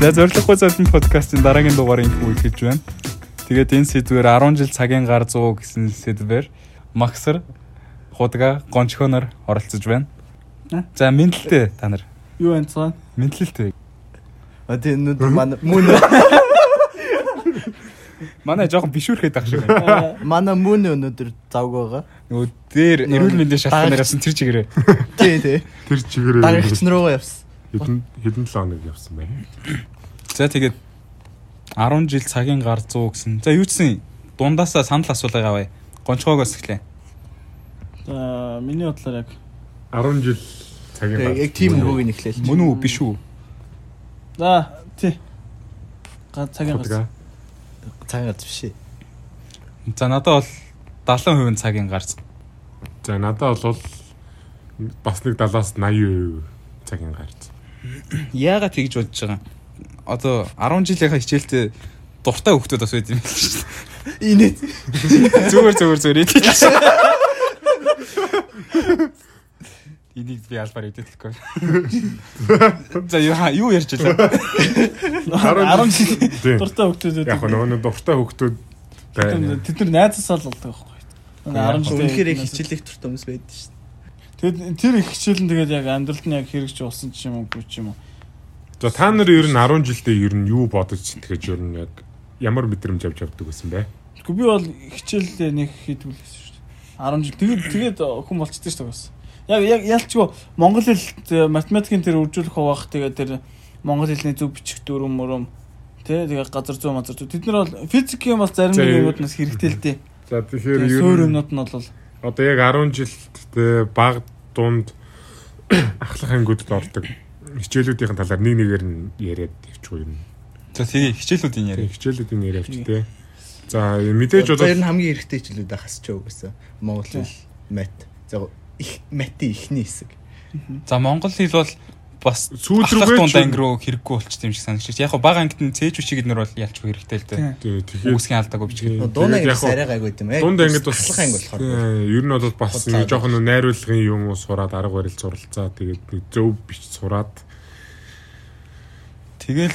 За зориглохгүй золин подкастын дараагийн дугаарыг үйлчилж байна. Тэгээд энэ сэдвээр 10 жил цагийн гар 100 гэсэн сэдвээр Максар худга гончхоноор оролцож байна. За мэдлэлтэй та нар. Юу энэ цаа? Мэдлэлтэй. А тийм нүд манай мөн Манай жоохон бишүүрхэд ах шиг байна. манай мөн өнөдөр завг байгаа. Нөгөө дээр эрүүл мэндийн шалтгаанаар явсан тэр чигээрээ. Тий, тий. Тэр чигээрээ Дагагчн руугаа явсан. хэдэн хэдэн 7 хоног явсан байна. За тэгээд 10 жил цагийн гар 100 гэсэн. За юу гэсэн дундаасаа санал асуулга авъя. Гончхоогоос эхлэе. За миний бодлоор яг 10 жил цагийн Тэгээ яг тийм үгийг нэхлээл. Мөн үү биш үү? за тий. Га цагийн. Худга. Цагаан газ биш. За надад бол 70% цагийн гарц. За надад бол бас нэг 70-аас 80% цагийн гарц. Яагаад тэгж бодож байгаа юм? Одоо 10 жилийнхаа хичээлтэй дуртай хүмүүс бас байд юм байна шүү дээ. Инээ. Зүгээр зүгээр зүгээр идэж. Энийг би албаар идэхгүй. За юу юу ярьж байлаа? 10 жил дуртай хөгтөөд Яг нөгөө дуртай хүмүүс байна. тэд нар найзасаа л болдог байхгүй. 10 жил Үнэхээр их хичээлэх туртай хүмүүс байдаг шүү дээ. Тэгэд тэр их хичээл нь тэгээд яг амьдралд нь яг хэрэгж болсон ч юм уу гүч юм уу. За та нар ер нь 10 жилдээ ер нь юу бодож сэтгэж ер нь яг ямар мэдрэмж авч явдаг гэсэн бэ? Гэхдээ би бол хичээлээ нэг хийдгүүл гэсэн шүү дээ. 10 жил тэгээд тэгээд хүн болчихдээ шүү дээ бас. Яг яг ялчгүй монгол хэл математикийн тэр үржүүлэх хуваах тэгээд тэр монгол хэлний зөв бичих дүрм мөрөм тий тэгээд газар зүй мазар зүй тэд нар бол физикийн бол зарим За, нэг юмуднаас хэрэгтэй л дээ. За тэгэхээр ер нь юмнууд нь бол одоо яг 10 жилдээ баг дунд ахлах ангиудад ордог хичээлүүдийн талаар нэг нэгээр нь яриад явчихгүй юм. За тэгээ хичээлүүдийн яриа. Хичээлүүдийн яриа авч тээ. За мэдээж Одоо ер бол нь хамгийн хэрэгтэй хичээлүүд хасч байгаа гэсэн. Монгол хэл, мат. За их матын ихний хэсэг. За монгол хэл бол бас Сүүл ахлах рүүгээ дунд анги руу хэрэггүй болчих юм шиг санагдчих. Яг баг ангид нь цээж үчиг эднэр бол ялчгүй хэрэгтэй л дээ. тэгэхээр Үүсгийн алдаагүй бичих. Тэгээд Дунд анги яг хуу- арай гайгүй юм. Яг дунд ангид бас ахлах анги болохоор. ер нь бол бас нэг жоохон найруулгын юм уу сураад арга барил суралцаа тэгээд зөв бич сураад Тэгэл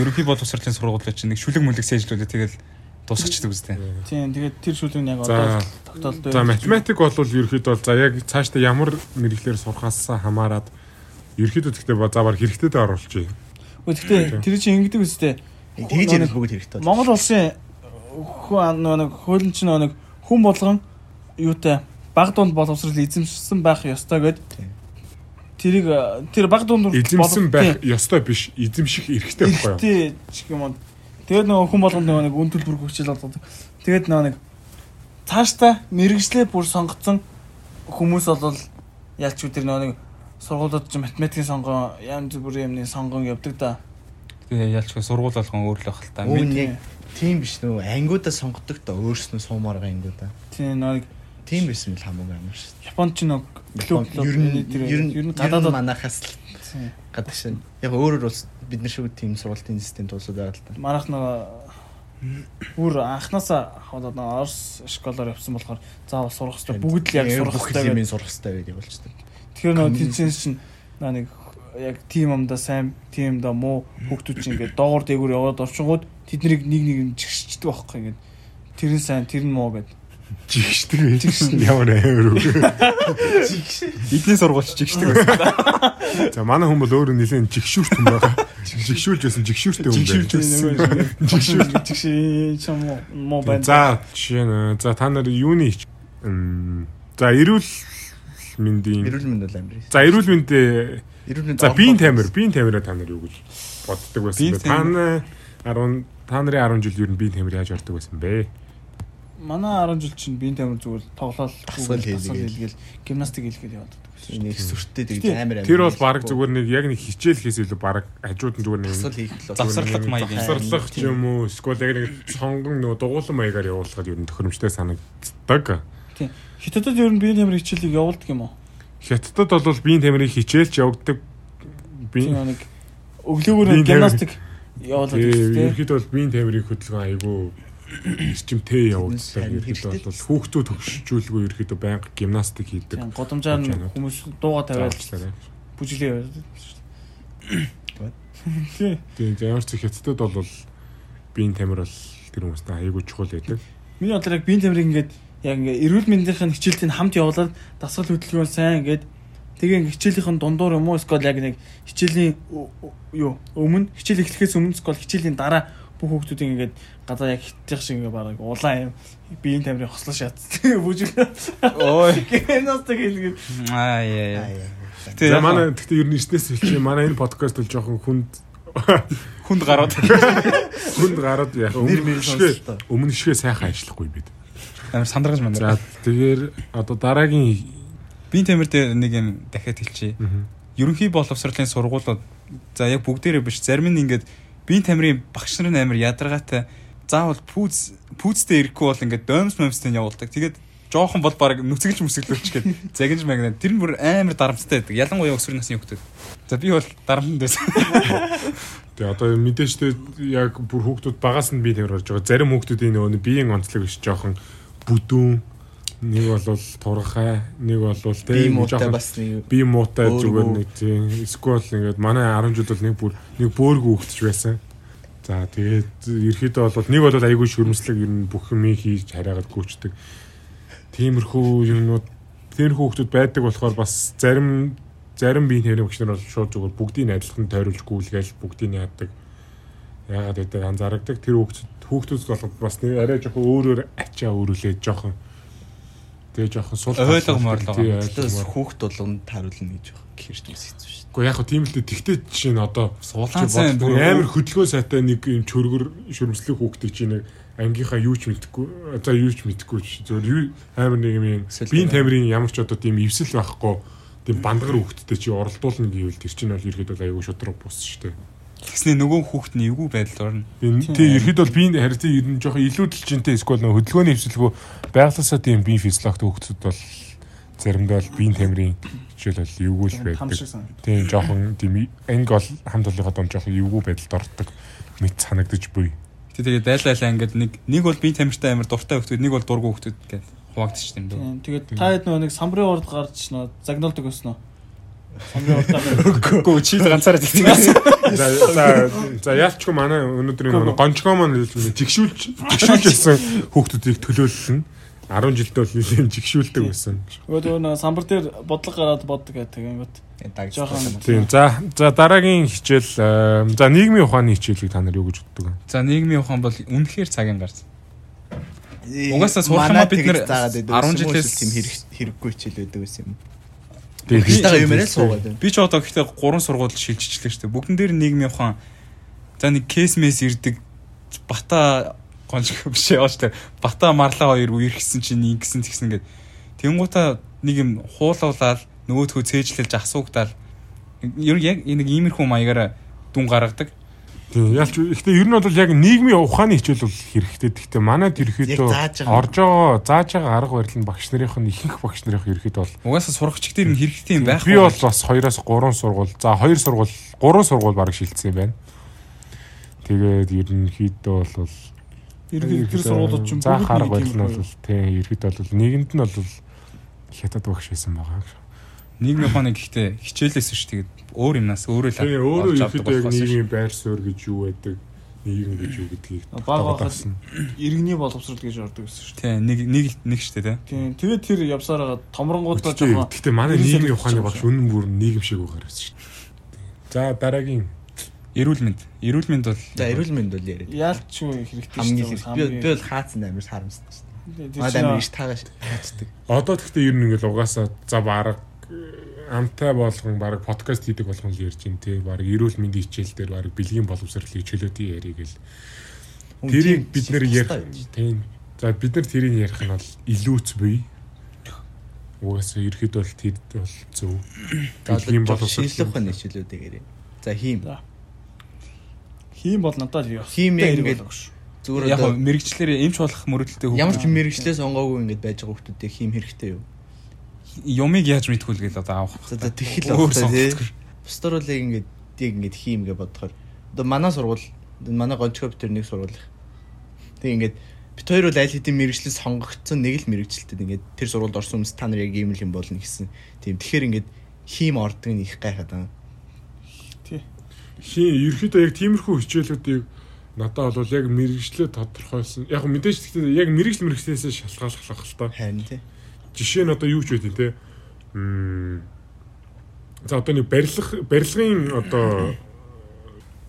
ерөнхий боловсролын сургуулийн чинь нэг шүлэг мүлэг сэжлүүлээ тэгэл дуусчихдаг үстэй. тийм тэгээд тэр шүлэг нь яг одоо тогтоолт За математик бол ерөөхдөө бол за яг цаашдаа ямар мэдлэгээр сурахаас хамаарат ерөөхдөө гэхдээ ба завар хэрэгтэй дээр оруулчих. Гэхдээ тэр чинь ингэдэг үстэй. Тэгж ярил бүгд хэрэгтэй. Монгол улсын хүн нэг хуулийн чинь нэг хүн болгон юутай баг дунд боловсрол эзэмшсэн байх ёстой гэд Тийм. Тэрийг тэр баг дунд Эзэмсэн байх ёстой биш, эзэмших эрхтэй байхгүй юу? тий ч юм уу. Тэгээд нөгөө хүн болгонд нөгөө нэг үн төлбөр хөгжил болдог. Тэгээд нөгөө нэг цаашдаа мэрэгжлээ бүр сонгоцсон хүмүүс бол ялч үтер нөгөө нэг сургуулиуд чинь математикийн сонгон янз бүрийн юмны сонгон явдаг да. Тэгээ ялчгүй сургууль болгон өөр л байх л та. Үн яг тийм биш нөө ангиудаа сонгодог та өөрснөө суумаар байгаа ангиудаа. Тийм нөгөө нэг Тийм байсан л хамаагүй амар шүү. Японд ч нөгөө клуб Ер нь ер нь ер нь гадаад манахаас л гадаг шин. Яг өөрөөр бол бид нар шиг тийм сургалтын систем тулсууд байгаа л та. манайх нөгөө бүр анханасаа хаваад нөгөө Орос школоор явсан болохоор заавал сурах хэрэгтэй. Бүгд л яг сурах хэрэгтэй. юмыг сурах хэрэгтэй байдаг болчтой. Тэгэхээр нөгөө тэнцэнс чинь нэг яг тим амда сайн, тимда муу хүүхдүүд чинь ингээд доогор дээгүүр яваад орчингууд тэднийг нэг нэг нь чигшчдэг байхгүй ингээд тэр нь сайн, тэр нь муу гэдэг. Жигшдэг байж ямар амар үг. эдний сургуульч жигшдэг байсан. За манай хүн бол өөрөө нэлээд жигшүүрт хүн байгаа. Жигшүүлж байсан жигшүүртэй хүн байна. Жигшүүл жигшээ ч юм уу муу байна. За жишээ нь за та нар юуны за эрүүл мэндийн Эрүүл мэнд бол амар. за эрүүл мэндээ Эрүүл мэнд за биеийн тамир биеийн тамираа та нар юу гэж боддог байсан бэ? Та нар 10 та нарын 10 жил ер нь биеийн тамир яаж ордог байсан бэ? Манай 10 жил чинь биеийн тамир зүгээр тоглоал дасгал хийлгээл гимнастик хийлгээл яваад. нэг сүртэй тэгээд амар амар. Тэр бол баг зүгээр нэг яг нэг хичээл хийс илүү баг хажууд нь зүгээр нэг асал хийх л Завсарлах маяг юм. завсарлах ч юм уу эсвэл яг нэг сонгон нөгөө дугуулсан маягаар явуулахад ер нь тохиромжтой санагддаг. Хятадд ер нь биеийн тамир хичээлийг явуулдаг юм уу? Хятадд бол биеийн тамирыг хичээлж. Тийм Биеийн нэг өглөөгөр гимнастик явуулдаг Тийм, тийм. ерөөхдөө бол биеийн тамирын хөдөлгөөн айгүй эрчимтэй Ерөөхдөө хэрэгтэй. бол хүүхдүүд төгсжүүлгүй ерөөхдөө байнга гимнастик хийдэг. Байна. хүмүүс дууга тавиад бүжиглээ. Тий. Тийм ямар ч хятадд бол биеийн тамир бол тэр хүмүүст аягүй чухал байдаг. Миний бодлоор яг биеийн тамирыг ингээд яг ингээ эрүүл мэндийн хичээлтийг хамт явуулаад дасгал хөдөлгөөн сайн ингээд тэгээ ингээ хичээлийнхэн дундуур юм уу эсвэл яг нэг хичээлийн юу өмнө хичээл эхлэхээс өмнө эсвэл хичээлийн дараа бүх хүмүүсийн ингээд гадаа яг хитрих шиг ингээ бараг улаан юм биеийн тамирын хослоо шат бүжиг Ой. киноос тэгээд Аа яа. Аа, яа. Тэ За яг манай гэхдээ ер нь эртнээс хэлчихээ манай энэ подкаст бол жоохон хүнд хүнд гараад хүнд гараад яг өмнө шигээ өмнө шигээ сайхан ажиллахгүй бид. амар сандаргаж мандаа. За тэгэхээр одоо дараагийн Би тамир дээр нэг юм дахиад хэлчихье. ерөнхий боловсролын сургуулиуд за яг бүгдээрээ биш зарим нь ингээд биеийн тамирын багш нар нь амар ядаргаатай заавал пүүз пүүзтэй ирэхгүй бол ингээд доймс момстэй явуулдаг. Тэгээд жоохон бол баг нүцгэлж мүсгэлүүлч гээд загинж магнаа. Тэр нь бүр амар дарамттай байдаг. Ялангуяа өсвөр насны хүмүүс. За би бол дарамттай байсан. Тэгээ одоо мэдээж тэ яг бүр хүүхдүүд багаас нь бие тамир болж байгаа. Зарим хүүхдүүдийн нөгөө биеийн онцлог биш жоохон бүдүүн нэг бол турхай, нэг бол тэ Би муутай бас нэг би муутай зүгээр нэг тийм эсвэл ингээд манай 10 жил бол нэг бүр нэг бөөргөө хөвгтж байсан. За тэгээд ерөөдөө бол нэг бол айгүй шүрмслэг ер нь бүх юм хийж хараагаад гүйчдэг. Тиймэрхүү юмнууд тиймэрхүү хөвгтүүд байдаг болохоор бас зарим зарим биеийн багш нар бол шууд зүгээр бүгдийг адилхан тойруулж гүйлгээл бүгдийг яадаг. Яагаад гэдэг анзаардаг. Тэр хөвгтүүд хөвгтүүд бол бас нэг арай жоохон өөрөөр ачаа өөрүүлээд жоохон тэгээ жоохон сул Ойлгомоор л байгаа. Тий, Тэс хүүхд болгонд тааруулна гэж байна. Гэрч үс хэцүү шүү дээ. Гэхдээ яг хөө тийм л дээ. Тэгтээ жишээ нь одоо бүр бүр амар хөдөлгөөн сайтай нэг юм чөргөр шөрмслэг хүүхдээ чи нэг ангийнхаа юу ч мэдхгүй за юу ч мэдхгүй чи зөвөр юу амар нэг юм биеийн тамирын ямар ч одоо тийм эвсэл байхгүй тийм бандгар хүүхдтэй чи оролдуулна гэвэл тэр чинь бол ерөөд бол аягүй шудраг бус шүү дээ. Тэгснэ нөгөө хүүхэд нь эвгүй байдалд орно. Тийм ерөөд бол биеийн харин тийм ер нь жоохон илүү дэлжинтэй эсвэл нөгөө хөдөлгөөний эвсэлгүй байгалаасаа тийм биеийн физиологт хүүхдүүд бол заримдаа бол биеийн тамирын хичээл бол эвгүй л байдаг. Тийм жоохон тийм анги бол хамт олонхоо дом жоохон эвгүй байдалд ордог мэд санагдаж буй. Тэ тэгээд дайлайлаа ингээд нэг нэг бол биеийн тамиртай амар дуртай хүүхэд, нэг бол дургүй хүүхэд гэдэг хуваагдчих юм дөө. Тийм. Тэгээд та хэд нөгөө нэг самбарын урд гарч нөө загнуулдаг өснө. Самбарын урдаа Үгүй чи ганцаараа тэгтээс. За за яалчгүй манай өнөөдрийн гончгоо маань тэгшүүлж тэгшүүлж байсан хүүхдүүдийг төлөөлөлнө. 10 жилдээ бол нэлийн жигшүүлдэг байсан. нөгөө нөгөө самбар дээр бодлого гараад боддог гэдэг юм. Даг Жохон. Тийм. За за дараагийн хичээл э, за нийгмийн ухааны хичээлийг та нар юу гэж боддог вэ? За нийгмийн ухаан бол үнэхээр цагийн гарц. Угаасаа сурах юмаа бид нэр 10 жилээс- тийм хэрэг хэрэггүй хичээл байдаг байсан юм. Хичээлээ юм яриа суугаад байна. Би ч одоо гэхдээ гурван сургууль шилжчихлээ шүү дээ. Бүгдэн дээр нийгмийн ухаан. За нэг кейс мэс ирдэг. Бата гонч биш яа шүү дээ. Бата марлаа хоёр үерхсэн чинь ингэсэн тэгсэн гэд. Тэнгуута нэг юм хуулуулаад нөгөөдхөө цээжлэлж асуугдаал. Ер нь яг нэг иймэрхүү маягаараа дүн гаргадаг. Тийм. Яалч ихтэй ер нь бол яг нийгмийн ухааны хичээл бол хэрэгтэй. Гэхдээ манайд ерөөхдөө Яг зааж байгаа. орж байгаа зааж байгаа арга барил нь багш нарын нь ихэнх багш нарын ерөөхдөө бол Угаасаа сурагчид тэр нь хэрэгтэй юм байх. Би бол бас 2-оос 3 сургууль. За 2 сургууль, 3 сургууль баг шилжсэн юм байна. Тэгээд ерөнхийдөө бол тэр сургуулиуд ч юм за бүгд нэг барил нь тийм бол тий ерөнхийдөө бол нэгэнд нь бол хятад багш байсан байгаа. Нийгмийн ухааны гэхдээ хичээлээс шүү тэгээд өөр юмнаас өөрөө л олж авдаг болохоос нийгмийн байр суурь гэж юу байдаг, нийгэм гэж юу гэдгийг Баг тогтооод багахад авсан. иргэний боловсрол гэж ордог гэсэн шүү дээ. Тий нэг нэг нэг шүү дээ. Тийм. Тэгээд тэр явсаар байгаа томронгуудаа Гэхдээ жоохон гэхдээ манай нийгмийн ухааны багш үнэн бүр нийгэм шиг байгаа гэсэн шүү дээ. За дараагийн Эрүүл мэнд. Эрүүл мэнд бол За эрүүл мэнд бол яриад. яалчгүй хэрэгтэй Хамгийн шүү хэрэг. Би би бол хаацсан амар харамсдаг шүү дээ. дээ. Маад амар иш таагаш хаацдаг. Одоо тэгтээ ер нь ингээл угаасаа за баг амтай болгон баг подкаст хийдэг болгон л ярьж ин тий баг эрүүл мэндийн хичээл дээр баг бэлгийн боловсролын хичээлүүдийн яриг л тэрийг бид нэр ярих тий за бид нар тэрийг ярих нь бол илүүц буй угаасаа ерхэд бол тэр бол зөв бэлгийн боловсрол шинжлэх ухааны хичээлүүдийг яриа. За хийм. Хийм бол надад. Хийм яг ингээд зүгээр яг мэрэгчлэр эмч болох мөрөдөлтэй ямар ч мэрэгчлээ сонгоогүй ингээд байж байгаа хүмүүстэй хийм хэрэгтэй юу? Юмыг яаж мэдгүй л гээл одоо авах. За тэгхэл авах тий. Бусдаар яг ингээд яг ингээд хийм гэж бодохоор одоо манай сургууль манай гончгоо битэр нэг сургууль. Тэг ингээд бит хоёр бол аль хэдийн мэрэгчлэл сонгогдсон нэг л мэрэгчлэлтэд ингээд тэр сургуульд орсон хүмүүс та нар яг ийм л юм болно гэсэн. Тийм тэгэхээр ингээд хийм ордог нь их гайхаад байна. хин ерөөхдөө яг тиймэрхүү хичээлүүдийг надад бол яг мэрэгчлээ тодорхойлсон. Яг мэдээж гэхдээ яг мэрэгжил мэрэгчлээсээ шалтгааллах л та. Харин тий. Жишээ нь одоо юу ч байдیں۔ Тэ. За одоо нэг барилга барилгын одоо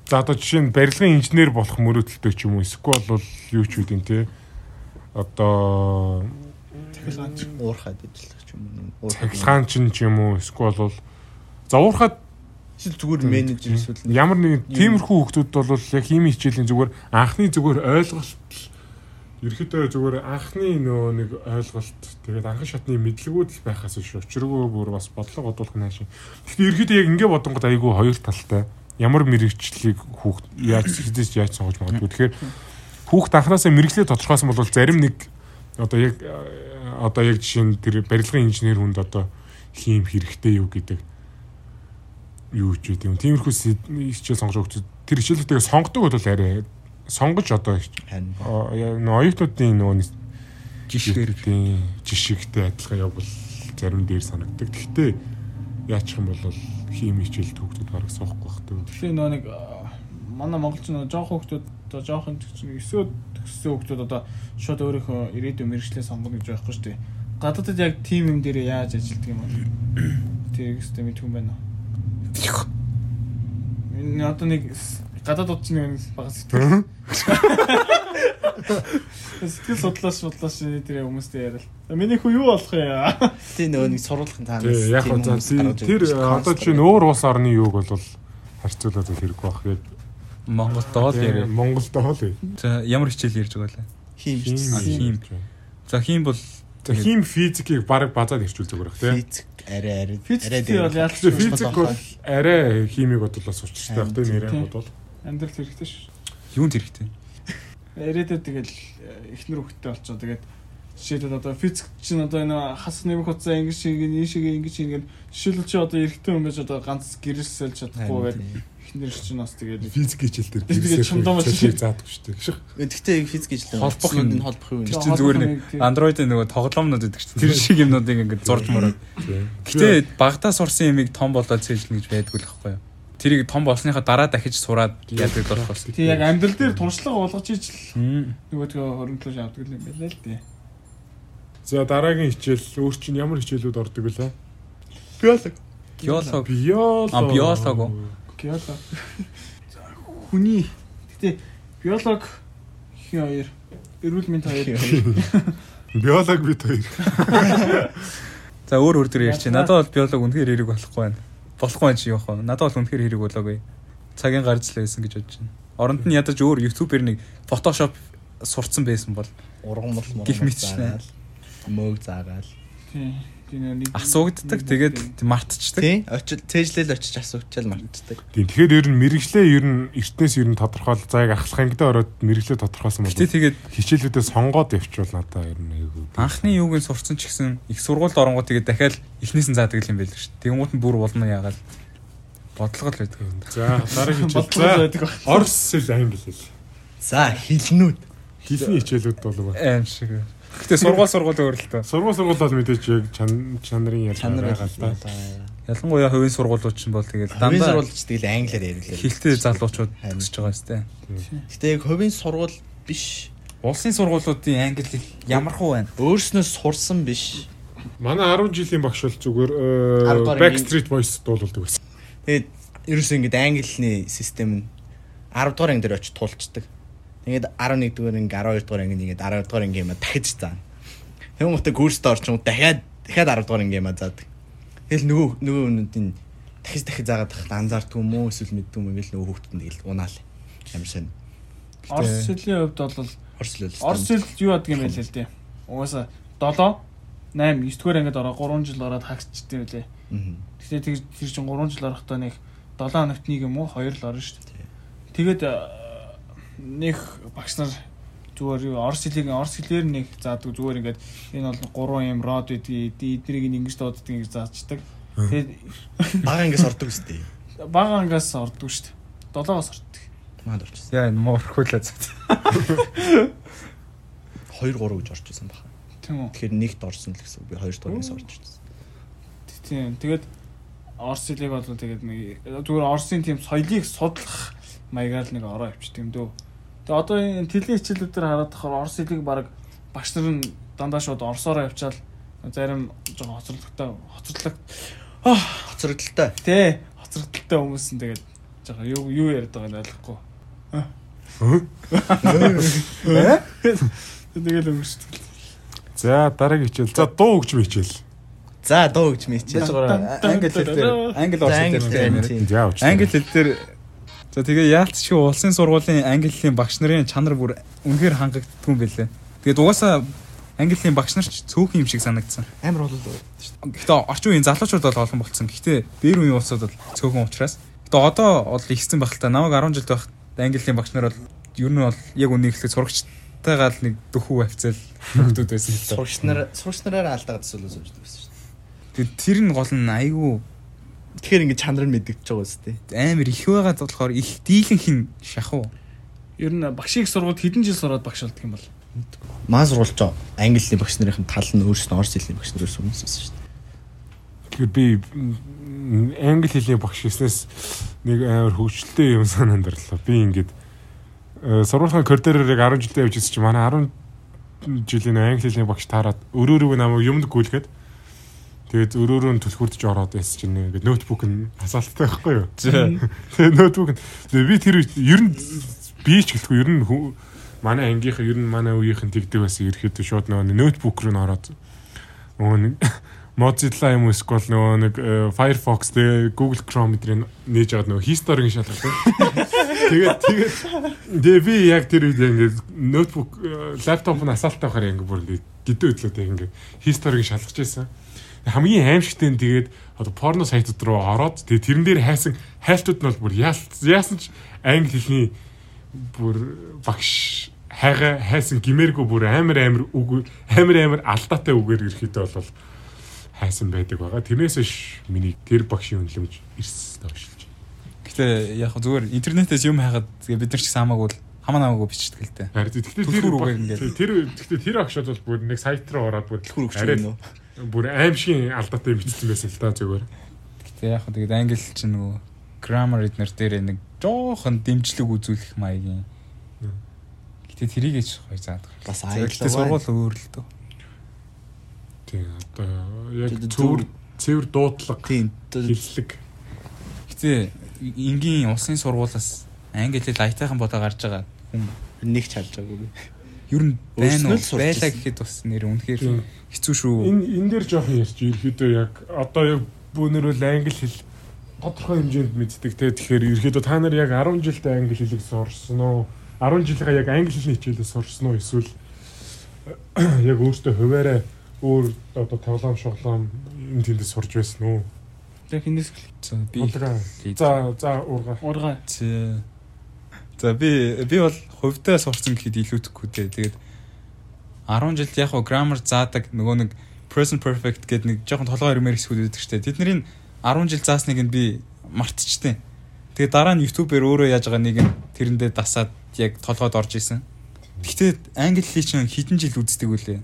за одоо жишээ нь барилгын инженер болох мөрөөдөлтэй ч юм уу эсвэл бол юу ч үдин те одоо цахилгаанч уурхад ажиллах ч юм уу цахилгаанч ч юм уу эсвэл бол завуурхад эсвэл зүгээр менежер эсвэл ямар нэгэн тиймэрхүү хүмүүс бол яг ийм хичээлийн зүгээр анхны зүгээр ойлголт ерөөдөө зүгээр анхны нөө нэг ойлголт тэгээд анхан шатны мэдлэгүүд л байхаас биш учиргүй бүр бас бодлого бодуулах нь хаашаа. Гэхдээ ерөөдөө яг ингэ бодонгод айгүй хоёр талтай. Ямар мэрэгчлийг хүүхд яаж хэдэж яаж сонгож магадгүй. Тэгэхээр хүүхд анханасаа мэрэгчлээ тодорхойсон бол зарим нэг одоо яг одоо яг жишээ нь тэр барилгын инженер хүнд одоо хийм хэрэгтэй юу гэдэг юу ч гэдэг юм. Тиймэрхүү хичээл сонгож өгч тэр хичээлүүдээ сонгодог бол арай сонгож одоо оюутнуудын нөгөө жишгээр жишгэрийн жишгтэй адилхан явбал зарим дээр санагддаг. Гэхдээ яачих юм бол хими хичээл төгтөд бараг суухгүй бах тээ. Тэгэхээр нөө нэг манай монголч нөө жоох хүмүүс одоо жоохон чинь өсөөд төссөн хүмүүс одоо шууд өөрийнхөө ирээдүйн мэрэгчлээ сонгоно гэж байхгүй шүү дээ. Гадаадд яг тим юм дээр яаж ажилтдаг юм бол тэр ихтэй мэдгүй юм байна. Энэ одоо нэг с- гадаадд ч нэг баг сэтгэл сэтгэл судлаач судлаач тэр хүмүүстэй яриад. Миний хүү юу болох юм? тий нөгөө нэг сурвалжын таанаас яг тийм хөө за тэр одоо чинь өөр улс орны юуг бол харьцуулаад хэрэггүй бах яг Монголд бол яриа. Монголд хоол ээ. За ямар хичээл ярьж байгаа лээ. хийм хийм. За хийм бол За хим физикийг баг базаад ирчүүл зүгээр бах тий. физик арай арай Физик бол яалч Тэгэхээр физик бол арай химиг бодлоос учиртай бах тий Тийм. нэрээ бодвол. Амьдрал хэрэгтэй шүү. юунд хэрэгтэй? Ирээдүйд тэгэл э, ихнэр хөвгтэй болчихоо тэгээд жишээлбэл одоо физик чинь одоо энэ хас нэмэх хуцаа ингэ шиг ингэ шиг ингэ шиг ингэ жишээлбэл чи одоо эрэгтэй хүн байж одоо ганц гэрэлсэл чадахгүй гэдэг ихнэр чинь бас тэгээд Физик хичээл дээр Тэгээд чамдаа маш хичээл заадаггүй шүү дээ. Гэхдээ физик гэж л Холбох юм. нь холбох юм. Тэр чинь зүгээр нэг. Android-ийн нөгөө тоглоомнууд гэдэг чинь тэр шиг юмнуудыг ингээд зурж мөрөө. Гэтэ багтаа сурсан юмыг том болоод цээжлэн гэж байдгүй л байхгүй юу? Тэрийг том болсныхаа дараа дахиж сураад яадаг болох бас. тий яг амьдрал дээр туршлага болгож ижил Мм. нөгөөдгөө хөрөнгөлөж авдаг юм байна л дээ. За дараагийн хичээл өөр чинь ямар хичээлүүд ордог вэ? биолог. Геолог. Биолог. А, биолог уу? Геолог. За хүний гэтээ биолог хин хоёр эрүүл мэнд хоёр Биолог бит хоёр. За өөр өөр төр ярьчих. Надад бол биолог үнэхээр хэрэг болохгүй байна. Болохгүй байна чи явах вэ? Надад бол үнэхээр хэрэг болоогүй. Цагийн гарч л байсан гэж бодож байна. Оронд нь ядаж өөр YouTube-ээр нэг Photoshop сурцсан байсан бол Урган мал мал. Гих мэдчихнэ. Мөөг заагаал. тий тийм асуугддаг. Тэгээд мартчихдаг. Тий, очил цээжлэл очиж асуучаал мартдаг. Тийм. Тэгэхээр ер нь мэрэгчлээ ер нь эртнээс ер нь тодорхойл за яг ахлах ангидаа ороод мэрэгчлээ тодорхойлсон бол тэгээд хичээлүүдээ сонгоод явчвал надаа ер нь айгүй. анхны юуг нь сурцсан ч гэсэн их сургуульд оронгоо тэгээд дахиад эхнээс нь заадаг юм байл шүү. Тэнгуут нь бүр болно яагаад бодлого л байдаг. За дараагийн хичээл. Орс хэл англи хэл. За, хилнүүд. Хэлний хичээлүүд бол Аим шиг. Гэтэ сургууль сургууль өөр л тоо. сургууль сургууль бол мэдээж яг чан чанарын Чанар ялгаа байгаа л да. Ялангуяа хувийн сургуулиуд ч бол Хувийн дандаа сурвалж тэгэл англиар ярьлаа. хилтэй залуучууд төгсөж байгаа сте. Гэтэ яг хувийн сургууль биш. Улсын сургуулиудын англи хэл ямар хуу байна? Өөрснөө сурсан биш. Манай 10 жилийн багш бол зүгээр 10 дугаар Backstreet Boys дуулдаг байсан. Тэгээд ерөөсөө ингэ англиний систем нь 10 дугаар анги дээр очиж туулцдаг. Тэгээд 11 дугаар анги 12 дугаар анги ингээд 12 дугаар анги юм дахиж заана. Тэгм утга курст орчин дахиад дахиад 10 дугаар анги юм заадаг. Тэгэл нөгөө нөгөө үнүүдийн дахиж дахиж заагаад тахад анзаардгүй юм уу эсвэл мэддгүй юм ингээл нөгөө хүүхдэд нь тэгэл унаал. Ямар сайн. Орос хэлний хувьд бол Орс л Орос хэл юу яадаг юм бэ л дээ. Угаасаа 7 8 9 дугаар ангид ороо 3 жил ороод хагчдсан үлээ. Гэхдээ тэр чинь 3 жил орохдоо нэг 7 хоногт нэг юм уу 2 л орно шүү дээ. Тэгээд нэг багш нар зүгээр юу орос хэлийг орос хэлээр нэг заадаг зүгээр ингээд энэ бол 3 юм род гэдгийг эднийг ингэж дууддаг гэж заачдаг. Тэгээд Бага ангиас ордог үстэй. бага ангаас ордог шүү дээ. 7-оос ордог. Маад орчихсон. Яа энэ муурхуулаа зат. 2 3 гэж орчихсон баха. Тийм үү. Тэгэхээр нэгт орсон л гэсэн. Би 2 дугаар ангиас орчихсон. Тийм. Тэгээд Орос хэлийг бол тэгээд нэг зүгээр Оросын тийм соёлыг судлах маягаар нэг ороо авчдаг юм дөө. Тэгээ одоо энэ тэлийн хичээлүүдээр хараад тахаар Орос хэлийг баг багш нар нь дандаа шууд орсоор явчаал зарим жоохон хоцрогдолтой хоцроглог хоцрогдолтой. тий хоцрогдолтой хүмүүс нь тэгээд жоохон юу юу яриад байгааг нь ойлгохгүй. Тэгэл өнгөрчдөг. За дараагийн хичээл. За дуу хөгжим хичээл. За дуу. Яаж гоо англи хэл дээр англи орс хэл дээр нэр. За авч. Англи хэл дээр За тэгээ яалтчгүй улсын сургуулийн англи хэлний багш нарын чанар бүр үнэхээр хангагддгүй юм байлээ. Тэгээд угаасаа англи хэлний багш нар ч цөөхөн юм шиг санагдсан. Амар болол. Гэхдээ орчин үеийн залуучууд бол олон болцсон. Гэхдээ дээр үеийн улсууд бол цөөхөн учраас. Гэхдээ одоо бол ихсэн байх л та. Намайг 10 жил байх англи хэлний багш нар бол ер нь бол яг үнийг хэлэх сурагчтайгаа л нэг дөхөв авцал хүмүүс байсан л та. Сурагч нар сурагч нараараа алдаад төсөөлөө сууж байсан шүү дээ. Тэгээд тэр нь гол нь айгүй Тэгэхээр ингэ чанар нь мэдэгдэж байгаа үстэй. амар их байгаа болохоор их дийлэнх нь шахуу. Ер нь багшийг сургууль хэдэн жил сураад багш болдго юм бол. Маа сургуульч англи хэлний багш нарын тал нь өөрсдөө орос хэлний багш нарыг хүмүүс байсан шүү дээ. Тэгэхээр би англи хэлний багш гэснээс нэг амар хөвгчлөлтэй юм санаанд орлоо. Би ингээд э, сургуулийн коридороор яг 10 жилдээ явж ирсэн чинь манай 10 жилийн англи хэлний багш таарад өрөөрөө намайг юмд гүйлгээд тэгээд өрөөрөө нь түлхүрдэж ороод байсан чинь ингээд ноутбук нь хасаалттай байхгүй юу? Тэгээд ноутбук нь би тэр ер нь би ч гэлтгүй ер нь манай ангийнхан ер нь манай үеийнхэн тэгдэг байсан ирэхэд шууд нөгөө ноутбук руу н ороод нөгөө нэг Mozilla юм уу эсвэл нөгөө нэг э, Firefox тэгээ Google Chrome эдрийг нээж аваад нөгөө history-г шалгах. Тэгээд тэгээд тэгээ би яг тэр үед ингээд ноутбук лаптоп нь асаалттай байхаар ингээд бүр ингээд гидөө өдлөөтэй ингээд history-г шалгаж байсан. Хамгийн аимшигтэй нь тэгээд одоо порно сайтууд руу ороод тэгээд тэрэн дээр хайсан хайлтууд нь бол бүр яас- яасан ч англи хэлний бүр багш хайга хайсан гимээргүй бүр амар амар үг амар амар алдаатай үгээр ирэхэд бол хайсан байдаг байгаа. Тэрнээс ш миний тэр багшийн үнэлэмж ирсэн төвшилж. Гэтэ яг зүгээр интернетээс юм хайхад бид нар ч гэсэн хамаагүй хамаа намаагүй бичдэг л дээ. Харин тэгэхээр тэр тэр тэгэхээр тэр агш бол бүр нэг сайт руу ороод бүр Түлхүүр өгч юм уу? Бүр аимшигын алдаатай бичсэн байсан л та зүгээр. Гэтэ яг хөө тэгээд англи чинь нөгөө grammar эднэр дээр нэг жоохон дэмжлэг үзүүлэх маягийн. Гэтэ тэрийг ч гоё заадаг. Бас Гэтэ аяглаа. сургууль өөр л дөө. Тийм одоо яг цэвэр цэвэр дуудлага Тийм. хэллэг Гэтэ энгийн улсын сургуулиас англи хэл аятайхан бодоо гарч байгаа хүн нэг ч харж байгаагүй. Ер нь байна уу? байлаа гэхэд бас нэр үнэхээр хэцүү шүү. энэ энэ дээр жоохон ярьж ерөөдөө яг одоо яг бүүнөрөл англи хэл тодорхой хэмжээнд мэддэг те. Тэгэхээр ерөөдөө та нар яг 10 жилд англи хэлийг сурсан уу? 10 жилийнхаа яг англи хэлний хичээлээ сурсан уу эсвэл яг өөртөө хуваараа өөр одоо тоглоом шоглоом энэ тэндээ сурж байсан уу? Тэр хинээс За би за за уурга ургаа. За За би би бол хувьдаа сурсан гэхэд илүүтэхгүй дээ. Тэгээд 10 жилд яг хоо grammar заадаг нөгөө нэг present perfect гэдэг нэг жоохон толгой ирмээр хэсгүүд байдаг штэ. Тэдний 10 жил заасныг нь би мартчихтیں۔ Тэгээд дараа нь YouTube-ээр өөрөө яаж байгаа нэг нь тэрэндээ дасаад яг толгойд орж исэн. Гэхдээ англи хэлийг чинь хэдэн жил үздэг үлээ.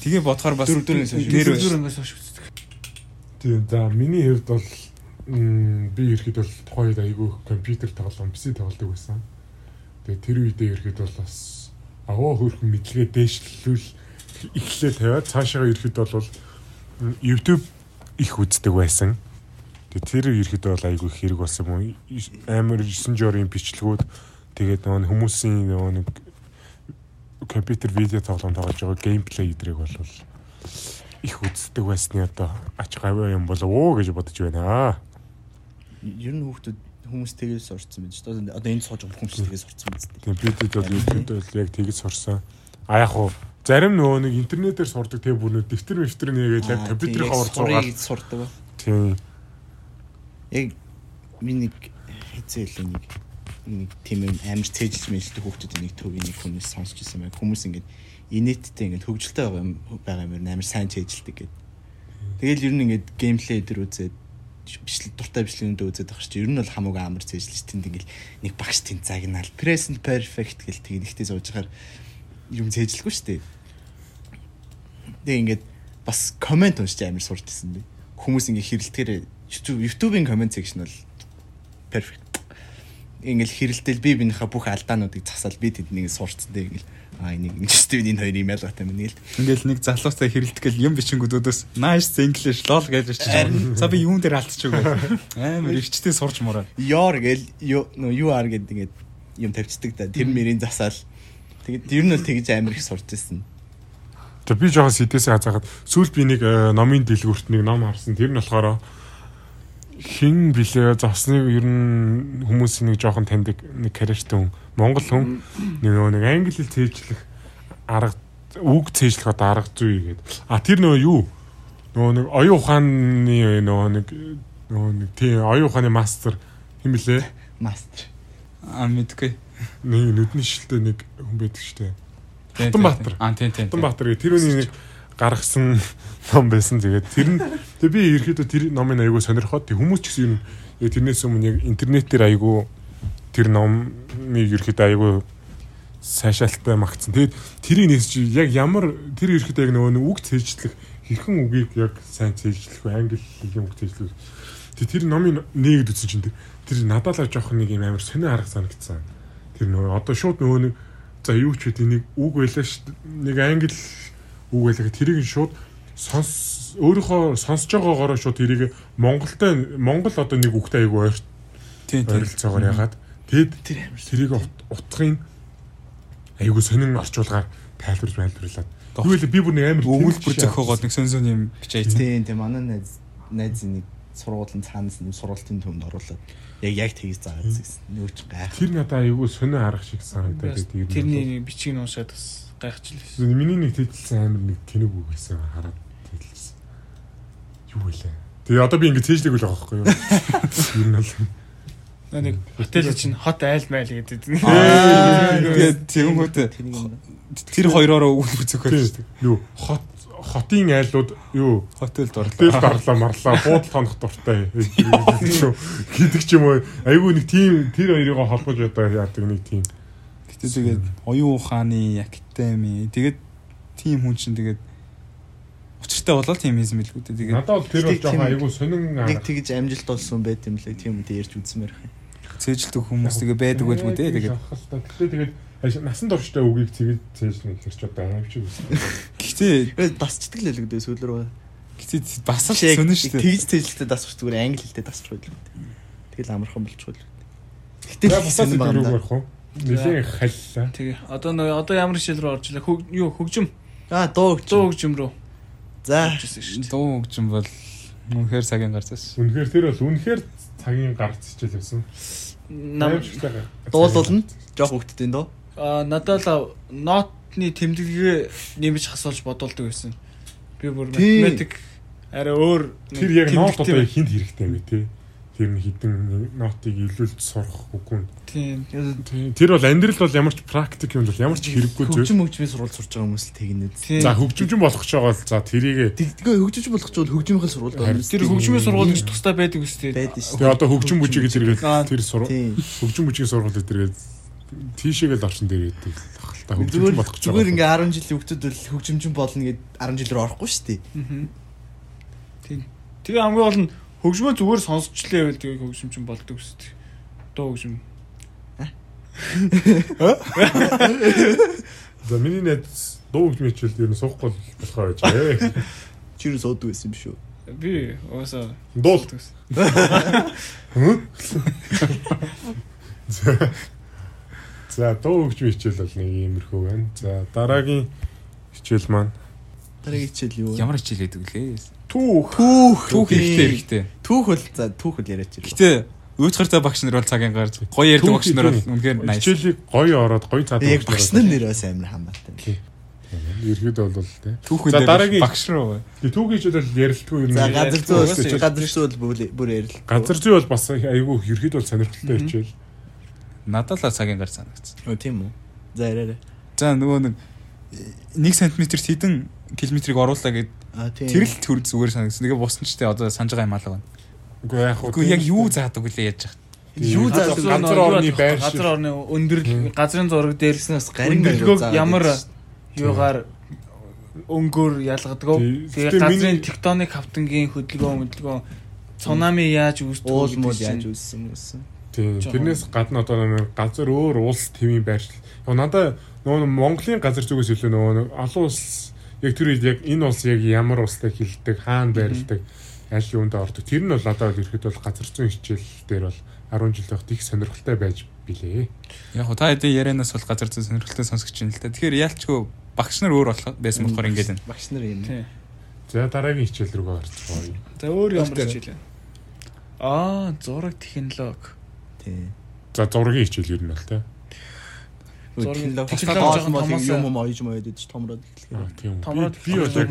Тэгээ бодохоор бас Дөрөв дөрөвнээс хойш. үздэг. тийм за миний хувьд бол би ирэхэд бол тухайн үед айгүй компьютер тоглоом PC тоглодог байсан тэгээ тэр үедээ ирэхэд бол бас агуу хөрхөн мэдлэгээ дээшлүүл эхлээ тавиад цаашаа ирэхэд бол YouTube их үздэг байсан. Тэгээ тэр ирэхэд бол айгүй хэрэг болсон юм амар 9 жорын бичлэгүүд. Тэгээд нөгөө хүмүүсийн нөгөө нэг компьютер видео тоглоом тоглож байгаа геймплей эдрэг бол их үздэг байсны одоо ач гавь юм болов уу гэж бодож байна. Ер нь хүүхдүүд хүмүүс тэгээс сурцсан байж. Одоо одоо энэ сууж байгаа хүмүүс тэгээс сурцсан биз дээ. Тийм бидэд бол YouTube бол яг тэгж сурсан. А яг хуу зарим нөгөө нэг интернетээр сурдаг тэг бүр нэг дэвтэр мэвтэр нэгээд яг компьютерийн хавар цугаал. сурдаг. Тийм. Яг миний хэлээ нэг нэг тийм амар цээжилж мэйлдэг хүүхдүүд нэг төвийн нэг хүмүүс сонсч ирсэн байг. Хүмүүс ингээд инээдтэй ингээд хөгжилтэй байгаа юм байгаа юм амар сайн цээжилдэг гэдэг. Тэгэл ер нь ингээд геймплей дээр үзээд бичлэг дуртай бичлэгнүүд үзээд байгаа чинь ер нь бол хамаагүй амар цээжилж тэнд ингээд нэг багш тэнд загнаал present perfect гэл тэгээд ихтэй сууж байгаа юм цээжилгүй шүү дээ. Тэгээ ингээд бас комент уншиж амар сурч ирсэн би. Хүмүүс ингээд хэрэлтгэрээ YouTube YouTube-ийн comment section бол perfect. Ингээл хэрэлдэл би биенийхээ бүх алдаануудыг засаал би тэднийг суурцсан дээ ингээл аа энийг энэ Стивен энэ хоёр юм ял батаа минь гэл. Ингээл нэг залуустай хэрэлдэх гэл юм бичингүүдөөс nice English lol гэж ирчих. За би юун дээр алдчих вэ? Амар ихчтэй сурч мураа. Your гэл юу юу ар гэдэг ингээд юм тавьчихдаг да. Тэр мэрийн засаал. Тэгээд ер нь бол тэгж амар их сурч ирсэн. За би жоохон сэдээсээ хазаагаад сүүлд би нэг э, номын дэлгүүрт нэг ном харсан. Тэр нь болохоор хин блэ зосныг ер нь хүмүүсийн нэг жоохон таньдаг нэг карьертэй хүн. Монгол хүн нөгөө нэг англи хэл цээжлэх арга үг цээжлэх одоо арга зүй гэдэг. А тэр нөгөө юу? Нөгөө нэг оюун ухааны нөгөө нэг нөгөө нэг тийм оюун ухааны мастер хэм блэ? Мастер. Аа мэдгүй. Нэг нүдний шилтэй нэг хүн байдаг штэ. Хатанбаатар. Аа тийм тийм. Хатанбаатар гэх тэр үний нэг гаргасан ном байсан. Тэгээд тэр нь тэг би ерөөдөө тэр номын аягүй сонирхоод тэг хүмүүс ч гэсэн нь тэрнээс өмнө яг интернетээр аягүй тэр номыг ерөөдөө аягүй сайшаалттай магтсан. Тэгээд тэрийг нэгсч яг ямар тэр ерөөдөө яг нөгөө үг цээжлэх хэрхэн үгийг яг сайн цээжлэх вэ? Англи хэлний үг цээжлэх. Тэг тэр номын нэгэд үтсэн чинь тэр надад л жоох нэг юм амар сонио арга санагдсан. Тэр нөгөө одоо шууд нөгөө нэг за юу ч үгүй нэг үг байлаа ш нэг англи үг байлаа тэрийг шууд сонс өөрийнхөө сонсож байгаагаараа шууд тэрийг Монголтой Монгол одоо нэг үгтэй айгу ойр Тийм тийм. ойролцоогоор ягаад тэгэд тэрийг ут- утгын айгу сонин орчуулгаар тайлбарж байлбарлаад юу вэ би бүр нэг амар Өгүүлбэр тэнэг зөхөөгоод нэг сон сон юм бичээсэн. Тийм тийм манай найз найзын нэг сургуулийн цаанаас нэг сургуулийн төмөнд оруулаад яг яг тгийж заагаад ирсэн. Нөөч гайх. тэр надаа айгу сонин арга шиг санагдаад тэгээд Тэрний бичгийг нь уншаад бас гайхчихлээ. миний нэг тэтэлсэн амар нэг тэнэг үг байсан хараад тэтэлсэн юу вэ Тэгээ одоо би ингэ цээжлэг үл байгаа байхгүй юу ер нь бол Нэг хотел чинь хот айл майл гэдэг. Тэгээд тэгэнгүүтээ Тэрийг тэр хоёроо өгүүлбэр зөхөөл шүү дээ. юу хот хотын айлууд юу Хотелд орлоо. гарлаа марлаа буудал тонох дуртай гэдэг ч юм уу айгүй нэг тийм тэр хоёрыг холбож одоо яадаг нэг тийм Гэтэ тэгээд оюун ухааны академи тэгээд тийм хүн чинь тэгээд учиртай болол тийм хийсэн билгүү дээ. Тэгээд надад бол тэр бол жоохон айгүй сонин нэг тэгж амжилт олсон байт юм лээ. Тийм үедээ ярьж үзмээр байна. цээжилдэг хүмүүс тэгээ байдаг байлгүй дээ. Тэгээд тэгээд аяш- насан турштай үгийг цэгийг цээж нэг хэрч одоо аимч үсэн. гэхдээ Тэгээд дасчдаг л лэгдээ сүүл рүү. гэтээ бас л Шиг сонин шүү дээ. Тэгж цэжлэлтэй дасчих зүгээр англи хэлтэй дасчих байл. Тэгэл амархан болчихвол. Тэгээ Гэтэл бусаад сонин тэр үг байна. барих уу? Нилийн халлаа. Тэгээ одоо нэг одоо ямар хичээл рүү орж? Хөг юу хөгжим Аа дуу гэж. 100 хөгжим рүү За. Дуу хөгжим бол үнэхээр цагийн гарцаас. Үнэхээр тэр бол үнэхээр цагийн гарц хичээл байсан. Нам. Дуулуулна. Жох хөвгтдийн дуу. А надад л нотны тэмдэглэгээ нэмж хасуулж бодуулдаг байсан. Би бүр математик арай өөр Тэр яг нот одоо хинт хэрэгтэй юм те. Тэр нь хідэн нотыг илүүлж сурах үгүй. Тийм. Тэр бол амьдрал бол ямар ч практик юм бол ямар ч хэрэггүй зүйл. Хөгжим хөгжмийн сурвалж сурж байгаа хүмүүс л тэгнэ. За хөгжимчин болох ч байгаа л за тэрийг Тэгдгээ хөгжиж болох ч бол хөгжмийн сурвалж Харин Тэр хөгжмийн сургууль гэж тустай байдаг үстэй. байдаг шүү. тэгээ одоо хөгжим бүжиг зэрэг Аа. тэр хөгжим бүжигийн сургууль зэрэг тийшээгээл орчин дээр та хөгжимчин Зүгээр болох зүгээр байгаа. ингээ 10 жилийн хөгтөд бол хөгжимчин болно гэд 10 жил рүү орохгүй шүү дээ. Тийм. Тэгээ хамгийн гол нь хөгжмөө зүгээр сонсчлээ байл тэгээ хөгжимчин болдог үстэй. Дуу хөгжим. За миний найз дуу хөгжмийн хичээл ер нь суухгүй болохоор байж ээ. Чи юу суудаг байсан юм шүү. Би уусаа Дуул. За дуу хөгжмийн хичээл бол нэг иймэрхүү байна. За дараагийн хичээл маань Дараагийн хичээл юу вэ? Ямар хичээл байдаг лээ. түүх. Түүх. Түүх хэрэгтэй хэрэгтэй. Түүх бол за түүх бол яриач. Гэтэ өөчхөртэй багш нар бол цагийн гарч гоё ярьдаг багш нар бол үнэхээр nice. хичээлийг гоё ороод гоё цаад багш нар нэр бас амар хамаатай. Ерхэд бол тий. Түүхэн За, дараагийн- багш руу. Тэгээ түүхийн хичээл бол ярилтгүй юм. За газар зүй газар зүй бол бүр- бүр ярил. Газар зүй бол бас айгүй ерхэд бол сонирхолтой хичээл. Надад л цагийн гарч санагдсан. Өө тийм үү. За яриарай. За нөгөө нэг 1 см хэдэн километрийг оруулаа гэд тэр л төр зүгээр санагдсан. Тэгээ бусна ч тэ одоо санаж байгаа юм алга байна. Үгүй яг хөө. Үгүй яг юу заадаг үлээ яаж яах. юу заадаг газар орны байр шиг. газар орны өндөрлөл газрын зураг дээр Тэрснээс гарин заагаад ямар юугаар өнгөөр ялгадаг. Тэгээ газрын тектоник хавтангийн хөдөлгөөн хөдөлгөөн цунами яаж үүсдэг уул гэдэг муу чинь. яаж үүссэн юмсэн. Тийм. Тэрнээс гадна одоо нэг газар өөр улс төвийн байршил. Яг надаа нөгөө Монголын газар зүгээс илүү нөгөө олон улс яг тэр үед яг энэ улс яг ямар улстай хилдэг, хаана байрладаг, аль юунд ордог. Тэр нь бол одоо ихэд бол газар зүйн хичээл дээр бол 10 жил явахд их сонирхолтой байж билээ. Яг хоо та хэдийн ярианаас бол газар зүйн сонирхолтой сонсогч юм л та. Тэгэхээр яалчгүй багш нар өөр болох байсан болохоор ингэж байна. Багш нар юм. За дараагийн хичээл рүү орцгоё. За өөр ямар хичээл вэ? Аа, зураг технологи. Тий. За зургийн хичээл ер нь бол тий. Зургийн юм юм ойж моёд идэж томроод Аа, эхлэв. Тийм. Томроод Би- бол яг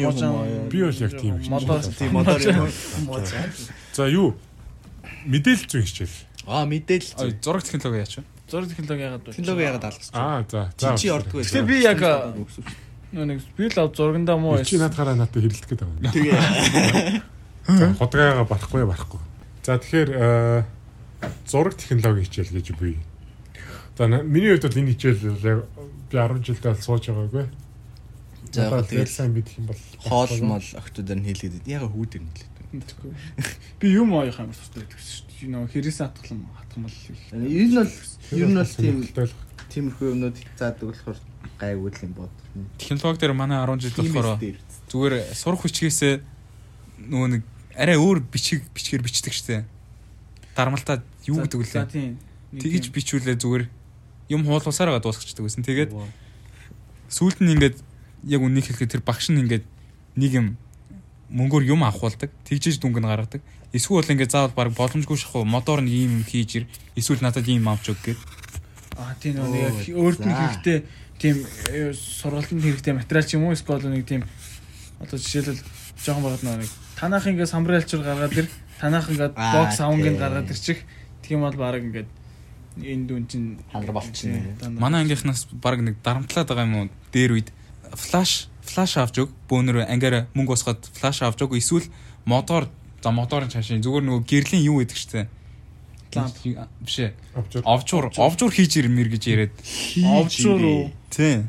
би бол яг тийм хичээл. Модоо Тийм модоор юм. За юу? Мэдээлэл зүйн хичээл. Аа мэдээлэл. Зураг технологи яач вэ? зураг технологи яагаад вэ? Технологи ягаад алгасч. Аа за. Чи ордгоо. Гэтэ би яг нэг би л ав зургандаа муу Чи надхаараа надад хэрэлдэх гэдэг юм. Тэгээ. За худгайгаа барахгүй барахгүй. За тэгэхээр э, зураг технологи хичээл гэж буй. За миний хувьд бол энэ хичээл яг би 10 жилдээ сууж байгаагүй. За яг Тэгээд тэгэл сайн бидэх юм бол хоол мол октодор нь хийлгээд яг хүүдэр нь хэлээд. би юм аяах амар тустай байдаг шүү дээ. Нөө хэрэгсэн хатгалан хатгамал. Энэ бол ер нь бол тийм тиймэрхүү юмнууд заадаг болохоор гайгүй л юм бод. Технологи дээр манай 10 жил болохоор зүгээр сурах хүчгээсээ нөгөө нэг арай өөр бичиг бичгээр бичдэг штэ. Дармалтаа юу гэдэг үлээ. тийм. бичүүлээ зүгээр юм хуулуусаараа дуусчихдаг гэсэн. Тэгээд сүүлд нь ингээд яг үнийг хэлэхэд тэр багш нь ингээд нэг юм мөнгөөр юм авахулдаг. Тэгжээж дүнг нь гаргадаг. Эсвэл ингээд заавал баг боломжгүй шахуу модоор нь ийм юм хийж ир. Эсвэл надад ийм авч өг гэд. Аа тийм нөө яг өөрт нь хэрэгтэй тийм э, сургалтанд хэрэгтэй материал ч юм уу эсвэл нэг тийм одоо жишээлбэл жоохон багт нэг танах ингээд самбралчур гаргаад ир танах ингээд бокс авангийн тий. гаргаад ирчих. Тийм бол баг ингээд энэ дүн чинь Ханар болчихно. Манай ангийнхнаас баг нэг дарамтлаад байгаа юм уу? Дээр үед флаш флаш авч өг. Бөөнөр ангиараа мөнгө усгаад флаш авч өг. Эсвэл модоор за модоор нь чаашаа зүгээр нөгөө гэрлийн юу гэдэг чтэй. Ламп. Биш ээ. Овчуур овчуур хийж ирмэр гэж яриад. Овчуур уу? Тий.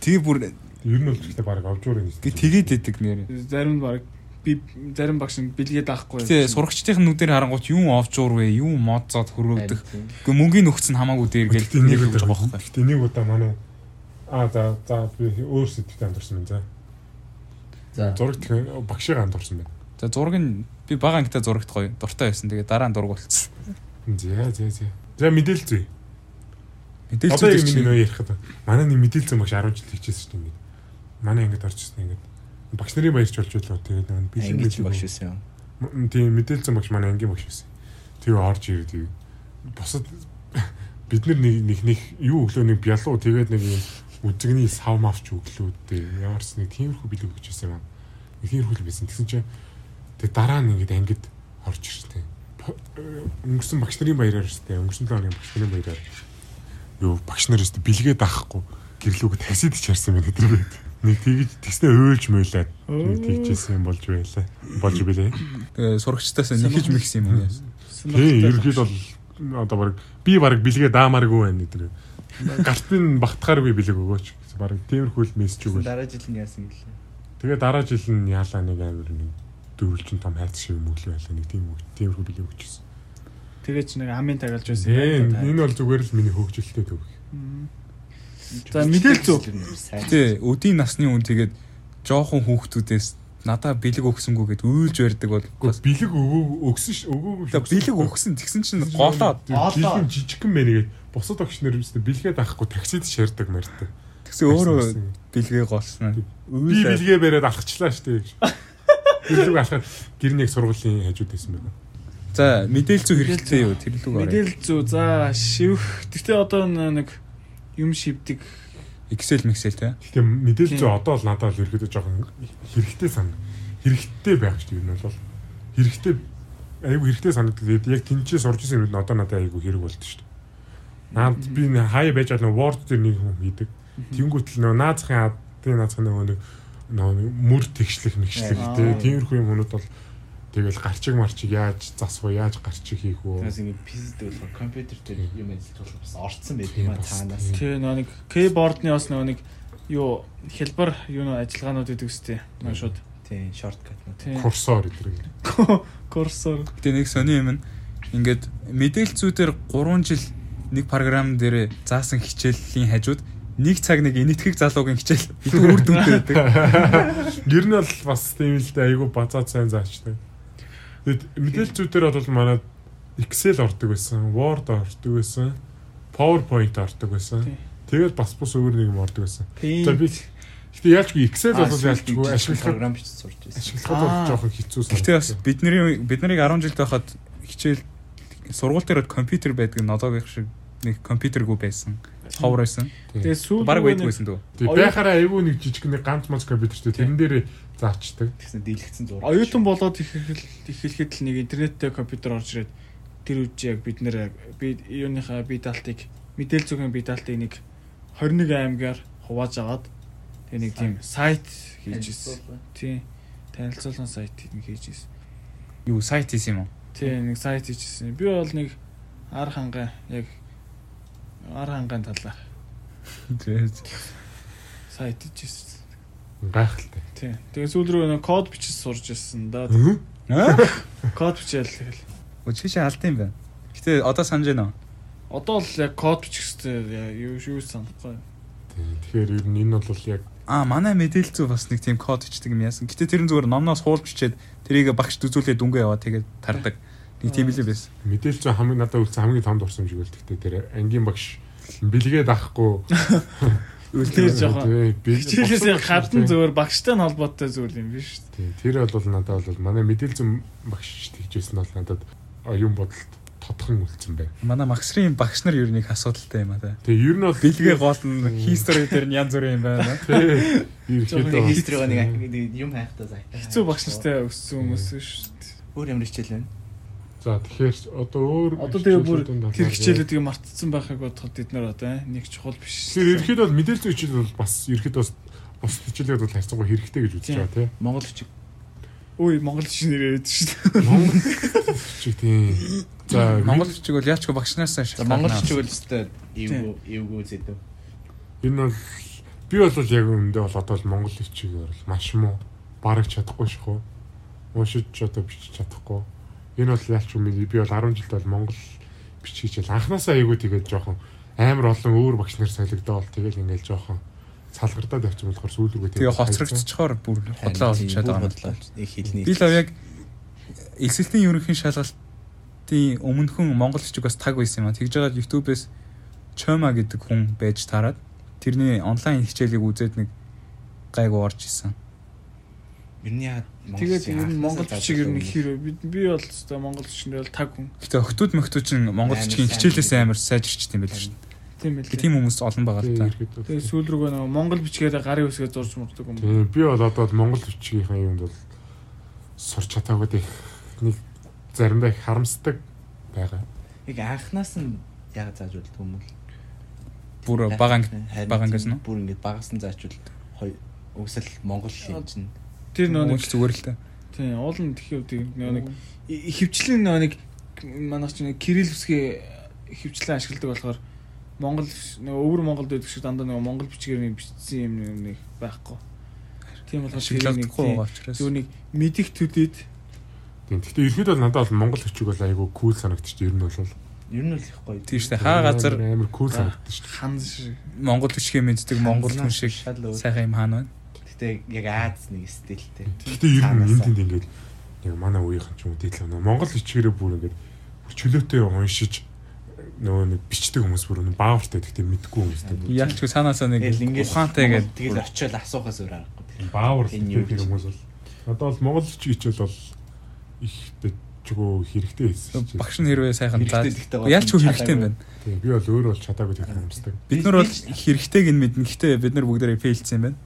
Тэгээ бүр Ер нь бол гэхдээ баг авчуур юм. гэ тэгээд идэг нэр. зарим нь баг би зарим багш нь бэлгээд авахгүй. Гэтэ сурагчдын нүдээр харангуут юу овчуур вэ? Юу мод зод хөрөөдөх. Гэхдээ мөнгөний нөхцөн хамаагүй дээр гээл нэг удаа байгаа байхгүй. Гэхдээ нэг удаа манай Аа за за би өөр сэдвтэй амдурсан байна за. За. Зураг техник багшийг амдурсан байна. За зураг нь би бага ангитай зурагт гоё дуртай байсан. Тэгээ дараа нь дург болцсон. За за за. За мэдээлэл зүй. Мэдээлэл миний чинь нөө ярихад манай нэг мэдээлэл зүйн багш 10 жил хийчихсэн шүү дээ ингээд. Манай ангид орж ирсэн ингээд. Багш нарын баярч болж байлаа. Тэгээд нөгөө би Ангич багш байсан. М, Тийм мэдээлэл зүйн багш манай ангийн багш байсан. Тэгээ орж ирээд. Бусад бид нар нэг нэг нэг юу өглөө нэг бялуу тэгээд нэг юм үзэгний сав мавч өглөө дээ. Ямарс нэг тиймэрхүү билүү гэж байсан юм. Нэг тиймэрхүү л байсан. Тэгсэн чинь тэгээд дараа нь ингээд ангид орж ирсэн. Өнгөрсөн багш нарын баяраар штэ. Өнгөрсөн 7 хоногийн багш нарын баяраар юу багш нар өстө бэлгээд авахгүй гэрлүүг тасид чарсан байна гэдэг. Нэг тэгж тэгснэ өөлж мөйлээд нэг тэгжсэн юм болж байлаа. Болж билээ. Тэгээ сурагчдаас нэхэж мэгсэн юм уу? Тий, ерөөд бол одоо баг би баг бэлгээ даамааргүй байна гэдэг. Гартын багтахааргүй бэлэг өгөөч. Баг тиймэрхүү л мессеж өгөөл. Дараа жил нь яасан гэлээ. Тэгээ дараа жил нь яалаа нэг амир нэг дөрвөлжин том хайц шиг мөглөө байлаа нэг тийм үг тиймэрхүү бэлэг өгчихсэн. Тэгээ ч нэг амын тагалж байсан. Энэ бол зүгээр л миний хөвгөлтэй төв. За мэдээлэл зөв. Тэ өдийн насны хүн тэгээд жоохон хүүхдүүдээс надаа бэлэг өгсөнгүү гэд үйлж барьдаг бол Бэлэг өгөө өгсөн ш өгөөгүй Тэгээ бэлэг өгсөн тэгсэн чинь голоод Бэлэг жижигхэн байнгээд бусад огч нар өстө бэлгээд авахгүй таксид шаарддаг мэрдэг. тэгсэн өөрөө бэлгээ голсноо. Би бэлгээ бариад алхачлаа штэ гэж. Бэлэг алхаад гэрний сургуулийн хажууд байсан байна. За мэдээлэл зүй хэрэгтэй юу? Тэр орё. Мэдээлэл зөв. За шивх. Гэтэ одоо нэг юм шивдэг. Excel Excel те. Гэхдээ мэдээлэл зүй одоо л надад л ерөөдөө жоохон хэрэгтэй санаг. Хэрэгтэй байх шүү дээ энэ бол. Хэрэгтэй айгүй хэрэгтэй санагддаг. Яг тэнцээ сурж исэн юм одоо надад айгүй хэрэг болд шүү дээ. Наад би хай байж байгаа Word дээр нэг юм хийдэг. Тэнгүүтэл нөө наазахын адын наазахын нөгөө нэг мөр тэгшлэх мэгшлэх тий тиймэрхүү юмнууд бол тэгэл гарчиг марчиг яаж засваа яаж гарчиг хийх үү Тэгээс ингэ PC дээр болохоор компьютер дээр юм ажиллах бас орцсон Тийм юм а цаанаас. Тэгээ нэг кейбордны бас нэг юу хэлбэр юу нөө ажиллагаанууд гэдэг үстэй. Нөгөө шууд Тийм, шорткат нь. Курсор гэдэг. Курсор. Гэтэ нэг сони юм ингээд мэдээлцүүдээр 3 жил нэг програм дээр заасан хичээлийн хажууд нэг цаг нэг энэтхэг залуугийн хичээл илүү үр дүнтэй байдаг. Гэр нь бол бас тийм л дээ айгу базаад сайн заачдаг. Тэгэд мэдээлцүүдээр бол манай Excel ордог байсан, Word ордог байсан, PowerPoint ордог байсан. Тэгээд бас бус өөр нэг юм ордог байсан. За би Гэтэ яалчгүй Excel бол яалчгүй ашиглах програм бичиж сурч байсан. ашиглахад бол жоохон хэцүү Гэтэ бас бидний бид нарыг 10 жил байхад хичээл сургууль дээр компьютер байдаг нь одоогийн шиг нэг компьютергүй байсан. Ховор байсан. Тэгээ сүүл Бараг рүү байдгүй нэг- байсан дөө. Тэг байхаараа айгүй нэг жижиг нэг ганц мац компьютертэй тэрэн дээр заачдаг. Тэгсэн дийлэгцэн зураг. оюутан болоод ихэл ихэлхэд л нэг интернеттэй компьютер орж ирээд тэр үуч яг бид нэр би юуныхаа бие даалтыг мэдээл зүгийн бие даалтыг нэг 21 аймгаар хувааж агаад тэгээ нэг тийм сайт хийж ирсэн. Тийм. Танилцуулгын сайт нэг хийж ирсэн. Юу сайт хийсэн юм уу? Тийм нэг сайт хийж ирсэн. Би бол нэг ар хангай яг ар хангайн талаар сайт хийж ирсэн. Гайхалтай. Тийм. Тэгээ сүүл рүү нэг код бичиж сурж ирсэн да. Аа? Код бичээл тэгэл. Өчигш алд юм байна. Гэтэ одоо санаж байна уу? Одоо л яг код бичих хэрэгтэй юу юу санахгүй. Тэгэхээр ер нь энэ бол яг Аа манай мэдээлэлцүү бас нэг тийм код бичдэг юм яасан. Гэтэ тэр нь зүгээр номноос хуулж бичээд тэрийг багш дүзүүлээ дүнгээ яваа тэгээд тардаг. Нэг тийм л байсан. мэдээлж хамгийн надад үлдсэн хамгийн том дурсамж гэвэл тэгтээ тэр ангийн багш бэлгээд авахгүй Тэр жоохон хичээлээс яг гадна зүгээр зөвөр багштай нь холбоотой зүйл юм биш үү? Тийм, тэр бол надад бол манай мэдээлзэн багш тэгжсэн бол надад оюун бодолд тодхон үлдсэн байна. Манай магсрын багш нар ер нь их асуудалтай юм аа. Тэгээ ер нь бол Бэлгээ гол нь history дээр нь янз бүрийн юм байна. Тий. Ерөөхдөө хистрийг нэг нэг юм хайхтаа заяа. Хэцүү багш нартай өссөн хүмүүс шүү дээ. Өөр ямар хичээл байна? За тэгэхээр одоо өөр Одоо тэгээ бүр тэр хичээлүүдийг мартцсан байхыг бодоход бид нар одоо э, нэг чухал биш. Тэгэхээр ерхэд бол мэдээлэл хичээл бол бас ерхэд бас бус хичээлүүд бол хайцангуй хэрэгтэй гэж үзэж байгаа тий. Монгол хичээл. Үй монгол шинээр яддаг шүү дээ. Монгол хичээл тийм. За Монгол хичээг бол яачгүй багш нараас За Монгол хичээл өстой эвгүй эвгүй зэдэв. энэ бол би бол яг үүндээ бол одоо л монгол хичээгээр бол маш муу бараг чадахгүй шахуу. Уншиж одоо бичиж чадахгүй. Энэ бол яалч юм би бол 10 жилд бол монгол бичиж хичээл анханасаа айгуу тэгээд жоохон амар олон өөр багш нар солигдоод тэгэл ингээл жоохон салгардаад явчих болохоор сүүл рүүгээ Тэгээ хоцрогдчихоор бүр хотлоо болж чадаад байгаа. Би л яг эсэлтийн ерөнхий шалгалтын өмнөхөн монгол хичээг бас таг байсан юм а. Тэгж жагаад YouTube-ээс Choma гэдэг хүн байж таарад тэрний онлайн хичээлийг үзээд нэг гайгүй орж исэн. Ер нь яа Тэгээд ер нь монгол бичиг ер нь их хэрэг би би бол өстой монгол бичгэн бол таг хүн. Гэтэ охтууд мөхтүүд чинь монгол сайн. хичээлээс амар сайжирчт юм байл шүү дээ. Тийм байл. Тийм хүмүүс олон байгаа л та. Тэгээд сүүл рүүгээ нөгөө монгол бичгээр гарын үсгээ зурж мурдаг юм. Тийм би бол одоо л монгол бичгийнхаа юмд бол сурч чадаагүй их нэг заримдаа их харамсдаг байгаа. Яг анханаас нь яг зааж болдгоо юм бол. Бүр бага анги Харин бага ангиас тийм нь. Бүр ингэж багаас нь заачвал хоёр угсаал монгол юм чинь. Тэр нөгөө Монгол зүгээр л та. Тийм уулын тхив нөгөө нэг и- хөвчлэн нөгөө нэг манайх чинь кирилл үсгээ хөвчлэн ашигладаг болохоор монгол нөгөө өвөр монголд байдаг шиг дандаа нөгөө монгол бичгээр нэг бичсэн юм нэг байхгүй. Тийм болохоор тэрийг нэг Ашиглахгүй байгаа учраас. зөв нэг мэдих төдөд Тийм гэхдээ ерхэд бол надад бол монгол бичиг бол айгүй кул санагдчих. Ер нь бол Ер нь л их гоё. Тийм шүү дээ. Хаа газар амар кул санагдчих шүү дээ. ханз шиг. Монгол бичгээ мэддэг монгол хүн шиг сайхан юм хаана байна? Гэтэ яг Аз нэг стилтэй. Гэхдээ ер нь энд тэнд ингээд яг манай үеийнхэн ч юм уу дээдлээ нөө Монгол бичгээрээ бүр ингээд бүр чөлөөтэй уншиж нөгөө нэг бичдэг хүмүүс бүр нэг баавартай гэхдээ мэдгүй хүмүүстэй. Яалчгүй санаасаа нэг ингэж ухаантай гэдэг. Тэгэл очиод асуухаас өөр аргагүй. Баавар гэдэг хүмүүс бол одоо бол Монгол хичээл бол их чигөө хэрэгтэй байсан. Багш нь хэрвээ сайхан заа. Гэхдээ Яалчгүй хэрэгтэй юм байна. Тийм би бол өөр бол чадаагүй гэдэг юмсдаг. Бид нар бол хэрэгтэйг нь мэднэ. Гэхдээ бид нар бүгдээрээ фейлдсэн юм байна.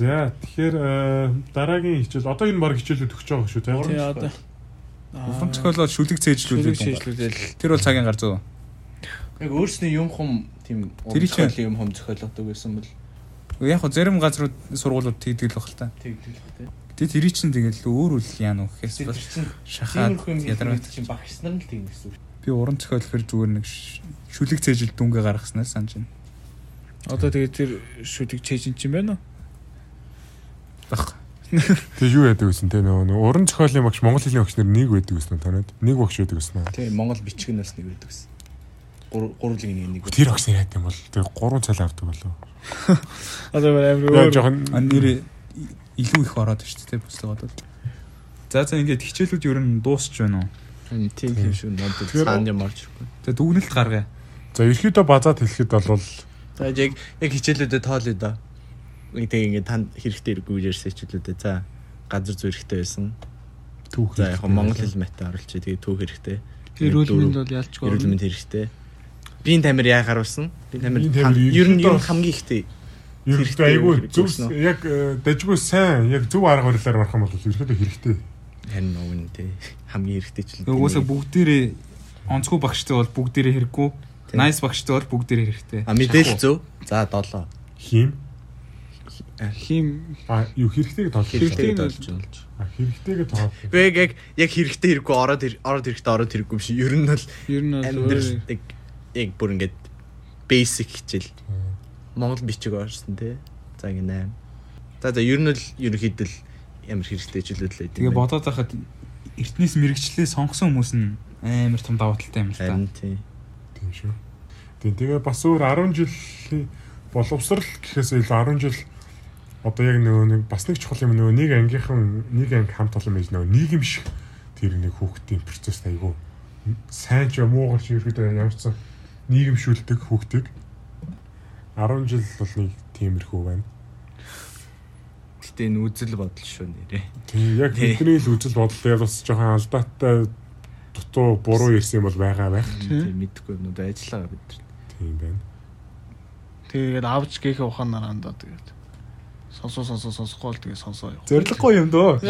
За тэгэхээр э, дараагийн хичээл одоо энэ баг хичээлүүд өгч байгаа шүү тийм. Тий одоо Уран зохиолоо шүлэг цээжлүүлээд Тэр бол цагийн гар зөө. Яг өөрснөө юм хум тийм чинь- зохиолын юм хум зохиолдог байсан бол Яг хөө зарим газрууд сургуулиуд тэгдэг л баг л та. тэгдэлтэй. Тэ тэрий чинь тэгэл өөр үл яана уу гэхээс бол чинь шахаад ядаргаад чинь багш нар л тийм гэсэн. үг. би уран зохиол хэр зүгээр нэг шүлэг цээжил дүнгээ гаргаснаас санаж байна. одоо тэгээд тэр шүдэг чэйжин ч юм байна уу? Баг. Тэгээ юу яадаг гэсэн те нөгөө нөгөө уран зохиолын багш Монгол хэлний багш нар нэг байдаг гэсэн танад? Нэг багш байдаг гэсэн? Тийм Монгол бичгэнээс нэг байдаг гэсэн. Гур- Гурвлын нэг нэг. Тэр багш яадаг юм бол тэгээ 3 цал авдаг болов. Одоо амар Яг өөр жоохон А нэр илүү их ороод шүү дээ бүслэгод бол. За за ингээд хичээлүүд ер нь дуусч байна уу? Тийм тийм шүү. Надад цаанд юм орж ирэхгүй. Тэгээ дүгнэлт гаргая. за ерөөдөө базаад хэлэхэд бол За яг яг хичээлүүдэд тоолё да. Тэгээ ингээд танд хэрэгтэй хэрэггүй ярьсан хичээлүүдэд за газар зүй хэрэгтэй байсан. түүх. За яг Монгол хэл математик оруулчих. Тэгээ түүх хэрэгтэй. эрүүл мэнд бол ялчгүй. Эрүүл мэнд хэрэгтэй. Биеийн тамир яа харуулсан? Биеийн тамир ер нь ер нь хамгийн ихтэй хэрэгтэй айгүй зөв яг э, дажгүй сайн яг зөв арга барилаар марах юм бол ерөөдөө хэрэгтэй. харин нөгөө нь тий хамгийн хэрэгтэй ч л. Угсаа бүгдээрээ онцгой багштай бол бүгдээрээ хэрэггүй. Nice багштай бол бүгдээрээ хэрэгтэй. А мэдээлэл зөв. За 7. Хим хим юу хэрэгтэйг тоолох. Хэрэгтэй нь болж хэрэгтэйг. Гэхдээ яг яг яг хэрэгтэй хэрэггүй ороод ороод хэрэгтэй ороод хэрэггүй биш. Ер нь бол ер нь бол амьдрал өөр- яг бүр ингээд basic хичээл. Монгол бичиг орсон тий. За ингээ 8. За за ер нь л ерөнхийдөө л ямар хэрэгтэй хичээлүүд л Тэгээ бодоод байхад эртнээс мэрэгчлээ сонгосон хүмүүс нь амар том давуу талтай юм л та. Тийм шүү. Тэгээ бас өөр 10 жилийн боловсрал гэхээс илүү 10 жил одоо яг нөгөө нэг бас нэг чухал юм нөгөө нэг ангийнхан нэг анги хамт олон байж нөгөө нийгэм шиг тэр нэг хүүхдийн процесс айгу сайн ч муугар ч ерөөдөө явцсан нийгэмшүүлдэг хүүхдийг 10 жил бол нэг тиймэрхүү байна. Гэтэ энэ үзэл бодол шүү нэрээ. Тийм яг бидний л үзэл бодлоо бас жоохон алдаатай дутуу буруу ирсэн юм бол байгаа байх. Тийм мэдгүй юмнууд ажиллаа бид нар. Тийм байна. Тэгээд авч гээхээ ухаанаар андаа тэгээд сонсоо сонсоо сонсохгүй л тэгээд сонсоо явах. Зориггүй юм дөө.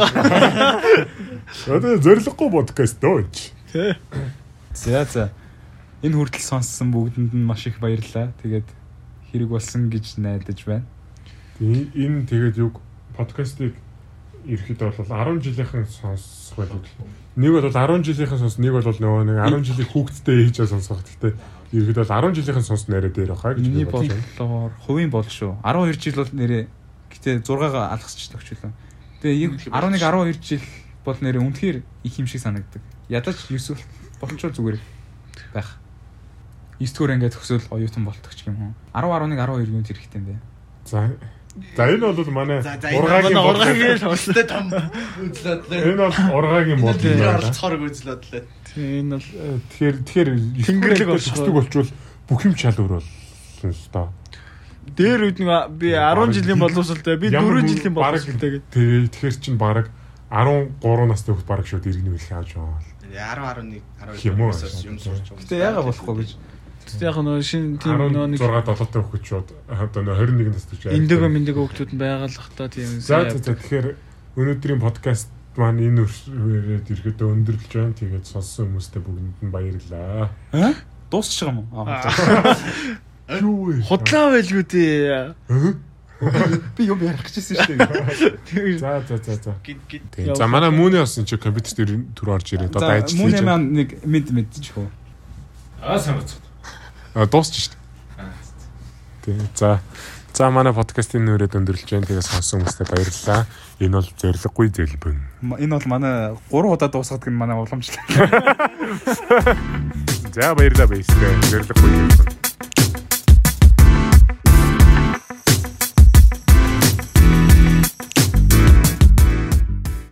Одоо зориггүй подкаст дооч. Тэ. За за. Энэ хүртэл сонссон бүгдэнд нь маш их баярлалаа. Тэгээд хэрэг болсон гэж найдаж байна. Энэ тэгээд юу подкастыг ерөөхдөө бол 10 жилийнхэн сонсох байлгүй. Нэг бол 10 жилийнхэн сонс, нэг бол нөгөө нэг 10 жилийн хүүхэдтэй ээжээ сонсох. Гэхдээ ерөөхдөө 10 жилийнхэн сонс нэрэ дээр баха гэж бодлоор хувийн бол шүү. 12 жил бол нэрээ гэтээ 6-га алгасч төгчлөө. Тэгээ яг 11 12 жил бол нэрээ үнэхээр их юм шиг санагддаг. Ядаж 9 болчоо зүгээр байх. 9 дэх ингээд төгсөөл оюутан болтох ч юм уу. 10 11 12 юунд хэрэгтэй юм бэ? За За энэ бол манай ургагийн ургагийн Өстэй том үзлээ. Энэ бол ургагийн Тэр бодлоо. оролцохоор үзлээ. Тийм энэ бол Тэгэхээр тэгэхээр Тэнгэрлэг тэнгэрлэг болчихоо. болчихдог болчвол бүх юм чалуур бол өстой. Дээр үед нэг би 10 жилийн боловсралтай би 4 жилийн боловсралтай гэдэг. Тэгээ тэгэхээр чинь баг 13 настай хөлт баг шууд иргэн үлэх авч байгаа. 10 11 Юм уу? 12 юм сурч байгаа. Гэтэ яага болохгүй гэж. Яг нөө шин тийм нөө нэг 16 7 тав хөлт шууд одоо нөө 21 настай ч. эндэгөө мэндэгөө хүмүүс нь байгалах та тийм За за за тэгэхээр өнөөдрийн подкаст маань энэ үрээд ирэхэд өндөрлөж байна. Тэгээд сонссон хүмүүстээ бүгдэнд нь баярлалаа. Аа? Дуусчих юм уу? Аа. Юу вэ? худлаа байлгүй дээ. Би юм ярих гэжсэн шүү дээ. За за за за. Тийм. За манай мөний бас энэ чи компьютер дээр төр орж ирээд одоо ажил хийж байна. маань нэг мэд мэдчихв. Аа санаац. А дуусч шүү дээ. Тийм. За За манай подкастын нүрээд өндөрлж байна. Тэгээ сонсон хүмүүстээ баярлалаа. Энэ бол зориггүй зэлбэн. Энэ бол манай 3 удаа дуусгадаг нь манай уламжлал. За баярлалаа баярлалаа. Зориггүй зэлбэн.